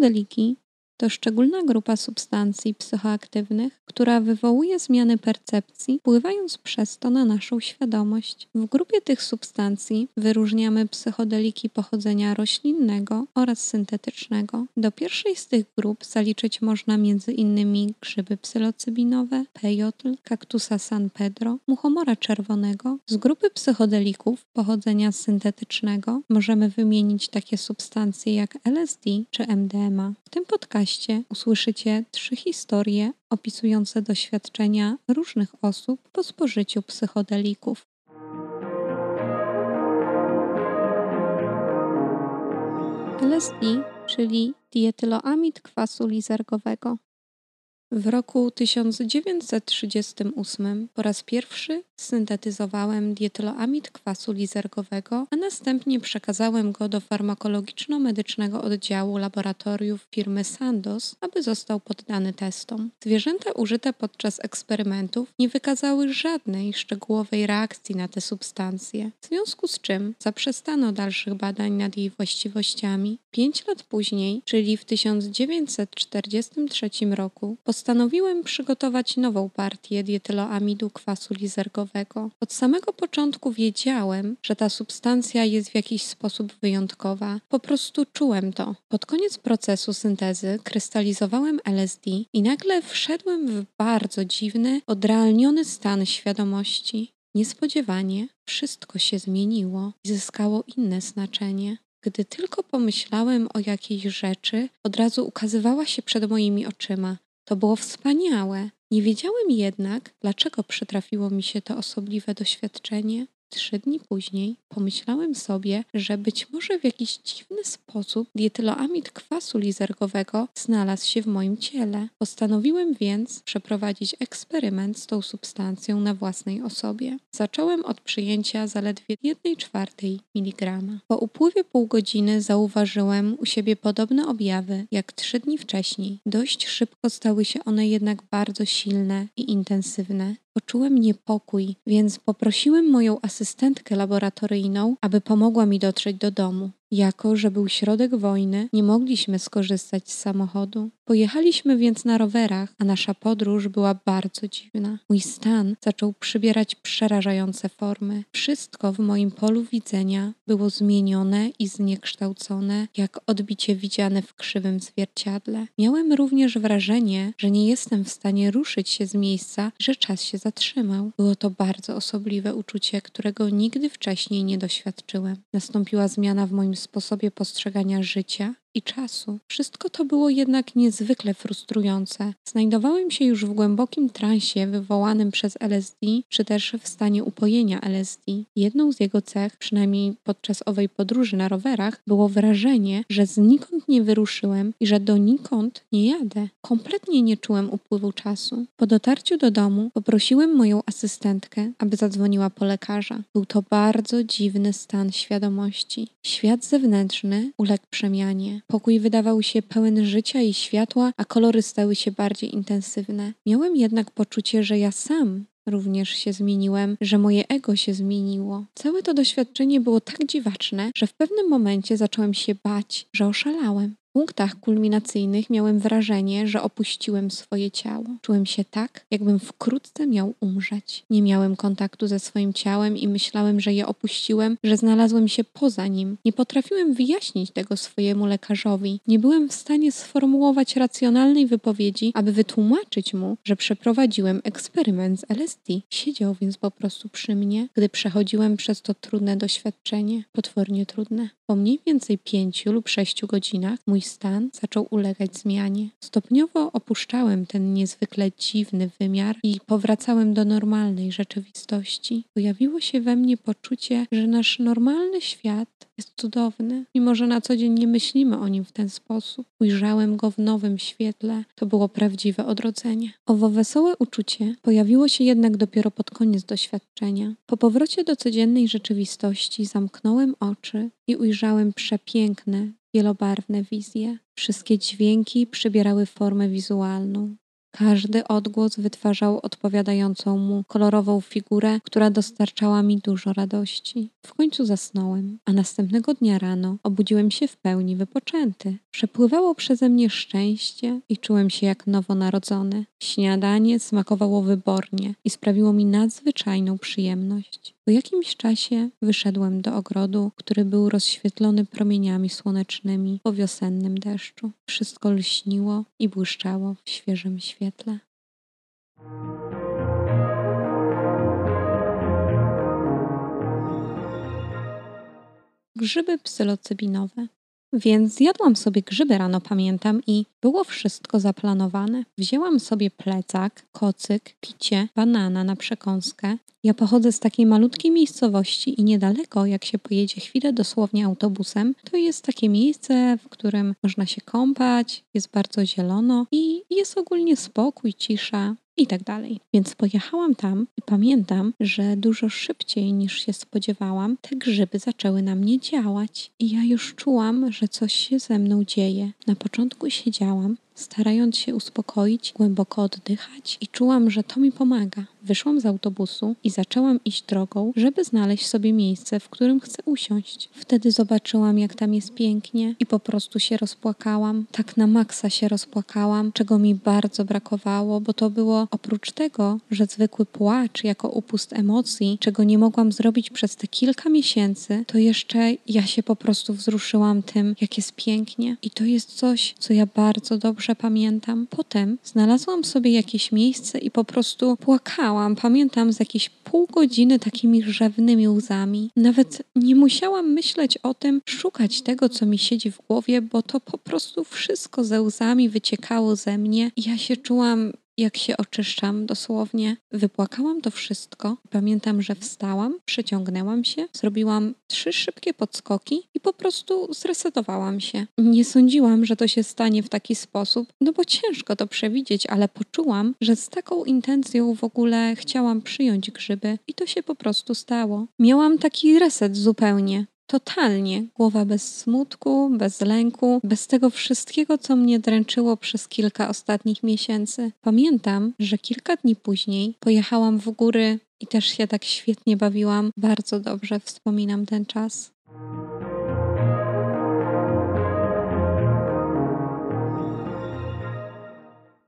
Psychodeliki to szczególna grupa substancji psychoaktywnych, która wywołuje zmiany percepcji, wpływając przez to na naszą świadomość. W grupie tych substancji wyróżniamy psychodeliki pochodzenia roślinnego oraz syntetycznego. Do pierwszej z tych grup zaliczyć można m.in. grzyby psylocybinowe, pejotl, kaktusa San Pedro, muchomora czerwonego. Z grupy psychodelików pochodzenia syntetycznego możemy wymienić takie substancje jak LSD czy MDMA. W tym podcaście usłyszycie trzy historie opisujące doświadczenia różnych osób po spożyciu psychodelików. LSD, czyli dietyloamid kwasu lizergowego. W roku 1938 po raz pierwszy syntetyzowałem dietyloamid kwasu lizergowego, a następnie przekazałem go do farmakologiczno-medycznego oddziału laboratoriów firmy Sandoz, aby został poddany testom. Zwierzęta użyte podczas eksperymentów nie wykazały żadnej szczegółowej reakcji na te substancje, w związku z czym zaprzestano dalszych badań nad jej właściwościami. Pięć lat później, czyli w 1943 roku, postanowiłem przygotować nową partię dietyloamidu kwasu lizergowego. Od samego początku wiedziałem, że ta substancja jest w jakiś sposób wyjątkowa. Po prostu czułem to. Pod koniec procesu syntezy krystalizowałem LSD i nagle wszedłem w bardzo dziwny, odrealniony stan świadomości. Niespodziewanie wszystko się zmieniło i zyskało inne znaczenie. Gdy tylko pomyślałem o jakiejś rzeczy, od razu ukazywała się przed moimi oczyma. To było wspaniałe. Nie wiedziałem jednak, dlaczego przytrafiło mi się to osobliwe doświadczenie. Trzy dni później pomyślałem sobie, że być może w jakiś dziwny sposób dietyloamid kwasu lizergowego znalazł się w moim ciele. Postanowiłem więc przeprowadzić eksperyment z tą substancją na własnej osobie. Zacząłem od przyjęcia zaledwie 1 czwartej miligrama. Po upływie pół godziny zauważyłem u siebie podobne objawy jak trzy dni wcześniej. Dość szybko stały się one jednak bardzo silne i intensywne. Poczułem niepokój, więc poprosiłem moją asystentkę laboratoryjną, aby pomogła mi dotrzeć do domu. Jako, że był środek wojny, nie mogliśmy skorzystać z samochodu. Pojechaliśmy więc na rowerach, a nasza podróż była bardzo dziwna. Mój stan zaczął przybierać przerażające formy. Wszystko w moim polu widzenia było zmienione i zniekształcone, jak odbicie widziane w krzywym zwierciadle. Miałem również wrażenie, że nie jestem w stanie ruszyć się z miejsca, że czas się zatrzymał. Było to bardzo osobliwe uczucie, którego nigdy wcześniej nie doświadczyłem. Nastąpiła zmiana w moim sposobie postrzegania życia i czasu. Wszystko to było jednak niezwykle frustrujące. Znajdowałem się już w głębokim transie wywołanym przez LSD, czy też w stanie upojenia LSD. Jedną z jego cech, przynajmniej podczas owej podróży na rowerach, było wrażenie, że znikąd nie wyruszyłem i że donikąd nie jadę. Kompletnie nie czułem upływu czasu. Po dotarciu do domu poprosiłem moją asystentkę, aby zadzwoniła po lekarza. Był to bardzo dziwny stan świadomości. Świat zewnętrzny uległ przemianie. Pokój wydawał się pełen życia i światła, a kolory stały się bardziej intensywne. Miałem jednak poczucie, że ja sam również się zmieniłem, że moje ego się zmieniło. Całe to doświadczenie było tak dziwaczne, że w pewnym momencie zacząłem się bać, że oszalałem punktach kulminacyjnych miałem wrażenie, że opuściłem swoje ciało. Czułem się tak, jakbym wkrótce miał umrzeć. Nie miałem kontaktu ze swoim ciałem i myślałem, że je opuściłem, że znalazłem się poza nim. Nie potrafiłem wyjaśnić tego swojemu lekarzowi. Nie byłem w stanie sformułować racjonalnej wypowiedzi, aby wytłumaczyć mu, że przeprowadziłem eksperyment z LSD. Siedział więc po prostu przy mnie, gdy przechodziłem przez to trudne doświadczenie, potwornie trudne. Po mniej więcej pięciu lub sześciu godzinach mój stan zaczął ulegać zmianie. Stopniowo opuszczałem ten niezwykle dziwny wymiar i powracałem do normalnej rzeczywistości. Pojawiło się we mnie poczucie, że nasz normalny świat jest cudowny, mimo że na co dzień nie myślimy o nim w ten sposób. Ujrzałem go w nowym świetle. To było prawdziwe odrodzenie. Owo wesołe uczucie pojawiło się jednak dopiero pod koniec doświadczenia. Po powrocie do codziennej rzeczywistości zamknąłem oczy i ujrzałem przepiękne, wielobarwne wizje. Wszystkie dźwięki przybierały formę wizualną. Każdy odgłos wytwarzał odpowiadającą mu kolorową figurę, która dostarczała mi dużo radości. W końcu zasnąłem, a następnego dnia rano obudziłem się w pełni wypoczęty. Przepływało przeze mnie szczęście i czułem się jak nowonarodzony. Śniadanie smakowało wybornie i sprawiło mi nadzwyczajną przyjemność. Po jakimś czasie wyszedłem do ogrodu, który był rozświetlony promieniami słonecznymi po wiosennym deszczu. Wszystko lśniło i błyszczało w świeżym świetle. Grzyby psylocybinowe. Więc zjadłam sobie grzyby rano, pamiętam, i było wszystko zaplanowane. Wzięłam sobie plecak, kocyk, picie, banana na przekąskę. Ja pochodzę z takiej malutkiej miejscowości i niedaleko, jak się pojedzie chwilę dosłownie autobusem, to jest takie miejsce, w którym można się kąpać, jest bardzo zielono i jest ogólnie spokój, cisza i tak dalej. Więc pojechałam tam i pamiętam, że dużo szybciej niż się spodziewałam, te grzyby zaczęły na mnie działać i ja już czułam, że coś się ze mną dzieje. Na początku siedziałam, starając się uspokoić, głęboko oddychać i czułam, że to mi pomaga. Wyszłam z autobusu i zaczęłam iść drogą, żeby znaleźć sobie miejsce, w którym chcę usiąść. Wtedy zobaczyłam, jak tam jest pięknie i po prostu się rozpłakałam. Tak na maksa się rozpłakałam, czego mi bardzo brakowało, bo to było oprócz tego, że zwykły płacz jako upust emocji, czego nie mogłam zrobić przez te kilka miesięcy, to jeszcze ja się po prostu wzruszyłam tym, jak jest pięknie. I to jest coś, co ja bardzo dobrze pamiętam. Potem znalazłam sobie jakieś miejsce i po prostu płakałam. Pamiętam z jakieś pół godziny takimi rzewnymi łzami. Nawet nie musiałam myśleć o tym, szukać tego, co mi siedzi w głowie, bo to po prostu wszystko ze łzami wyciekało ze mnie. Ja się czułam jak się oczyszczam dosłownie. Wypłakałam to wszystko. Pamiętam, że wstałam, przeciągnęłam się, zrobiłam trzy szybkie podskoki i po prostu zresetowałam się. Nie sądziłam, że to się stanie w taki sposób, no bo ciężko to przewidzieć, ale poczułam, że z taką intencją w ogóle chciałam przyjąć grzyby i to się po prostu stało. Miałam taki reset zupełnie. Totalnie. Głowa bez smutku, bez lęku, bez tego wszystkiego, co mnie dręczyło przez kilka ostatnich miesięcy. Pamiętam, że kilka dni później pojechałam w góry i też się tak świetnie bawiłam. Bardzo dobrze wspominam ten czas.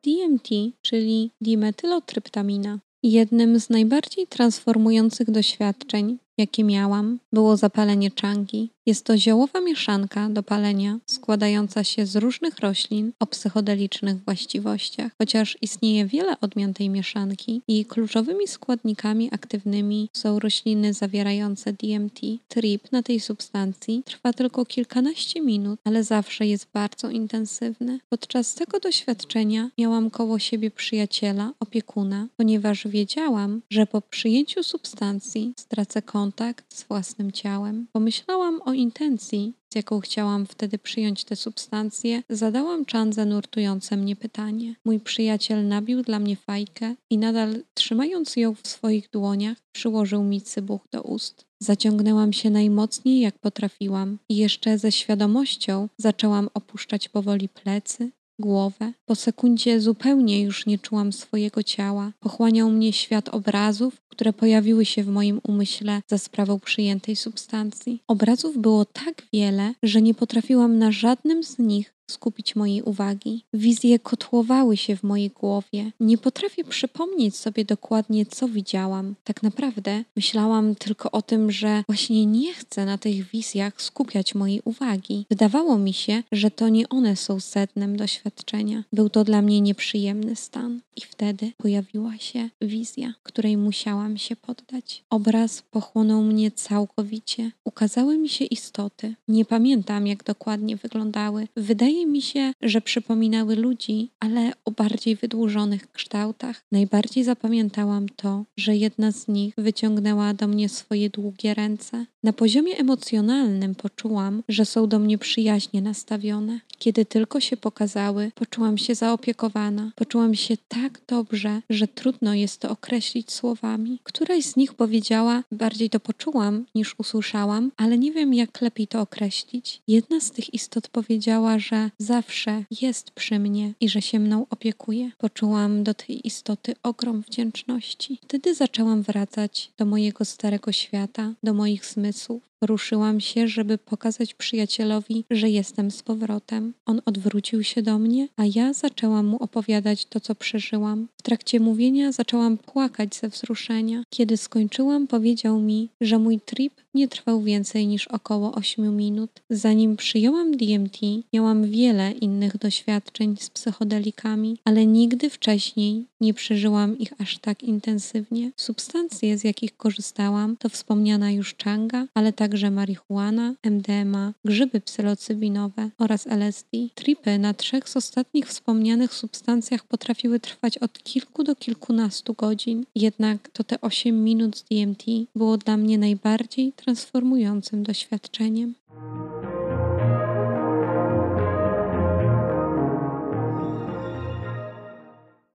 DMT, czyli dimetylotryptamina. Jednym z najbardziej transformujących doświadczeń, jakie miałam, było zapalenie czangi. Jest to ziołowa mieszanka do palenia składająca się z różnych roślin o psychodelicznych właściwościach. Chociaż istnieje wiele odmian tej mieszanki i kluczowymi składnikami aktywnymi są rośliny zawierające DMT, trip na tej substancji trwa tylko kilkanaście minut, ale zawsze jest bardzo intensywny. Podczas tego doświadczenia miałam koło siebie przyjaciela, opiekuna, ponieważ wiedziałam, że po przyjęciu substancji stracę kontakt z własnym ciałem. Pomyślałam o intencji, z jaką chciałam wtedy przyjąć te substancje, zadałam Chandze nurtujące mnie pytanie. Mój przyjaciel nabił dla mnie fajkę i nadal trzymając ją w swoich dłoniach, przyłożył mi cybuch do ust. Zaciągnęłam się najmocniej jak potrafiłam i jeszcze ze świadomością zaczęłam opuszczać powoli plecy, głowę. Po sekundzie zupełnie już nie czułam swojego ciała. Pochłaniał mnie świat obrazów, które pojawiły się w moim umyśle za sprawą przyjętej substancji. Obrazów było tak wiele, że nie potrafiłam na żadnym z nich skupić mojej uwagi. Wizje kotłowały się w mojej głowie. Nie potrafię przypomnieć sobie dokładnie, co widziałam. Tak naprawdę myślałam tylko o tym, że właśnie nie chcę na tych wizjach skupiać mojej uwagi. Wydawało mi się, że to nie one są sednem doświadczenia. Był to dla mnie nieprzyjemny stan. I wtedy pojawiła się wizja, której musiałam się poddać. Obraz pochłonął mnie całkowicie. Ukazały mi się istoty. Nie pamiętam, jak dokładnie wyglądały. Wydaje Wydaje mi się, że przypominały ludzi, ale o bardziej wydłużonych kształtach. Najbardziej zapamiętałam to, że jedna z nich wyciągnęła do mnie swoje długie ręce. Na poziomie emocjonalnym poczułam, że są do mnie przyjaźnie nastawione. Kiedy tylko się pokazały, poczułam się zaopiekowana. Poczułam się tak dobrze, że trudno jest to określić słowami. Któraś z nich powiedziała, bardziej to poczułam niż usłyszałam, ale nie wiem jak lepiej to określić. Jedna z tych istot powiedziała, że zawsze jest przy mnie i że się mną opiekuje. Poczułam do tej istoty ogrom wdzięczności. Wtedy zaczęłam wracać do mojego starego świata, do moich zmysłów. Ruszyłam się, żeby pokazać przyjacielowi, że jestem z powrotem. On odwrócił się do mnie, a ja zaczęłam mu opowiadać to, co przeżyłam. W trakcie mówienia zaczęłam płakać ze wzruszenia. Kiedy skończyłam, powiedział mi, że mój trip nie trwał więcej niż około 8 minut. Zanim przyjąłam DMT, miałam wiele innych doświadczeń z psychodelikami, ale nigdy wcześniej nie przeżyłam ich aż tak intensywnie. Substancje, z jakich korzystałam, to wspomniana już czanga, ale także marihuana, MDMA, grzyby psylocybinowe oraz LSD. Tripy na trzech z ostatnich wspomnianych substancjach potrafiły trwać od kilku do kilkunastu godzin. Jednak to te 8 minut z DMT było dla mnie najbardziej transformującym doświadczeniem.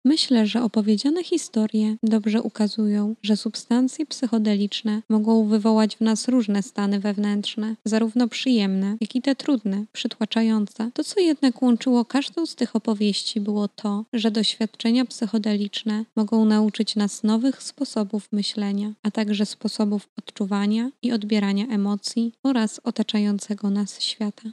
Myślę, że opowiedziane historie dobrze ukazują, że substancje psychodeliczne mogą wywołać w nas różne stany wewnętrzne, zarówno przyjemne, jak i te trudne, przytłaczające. To, co jednak łączyło każdą z tych opowieści, było to, że doświadczenia psychodeliczne mogą nauczyć nas nowych sposobów myślenia, a także sposobów odczuwania i odbierania emocji oraz otaczającego nas świata.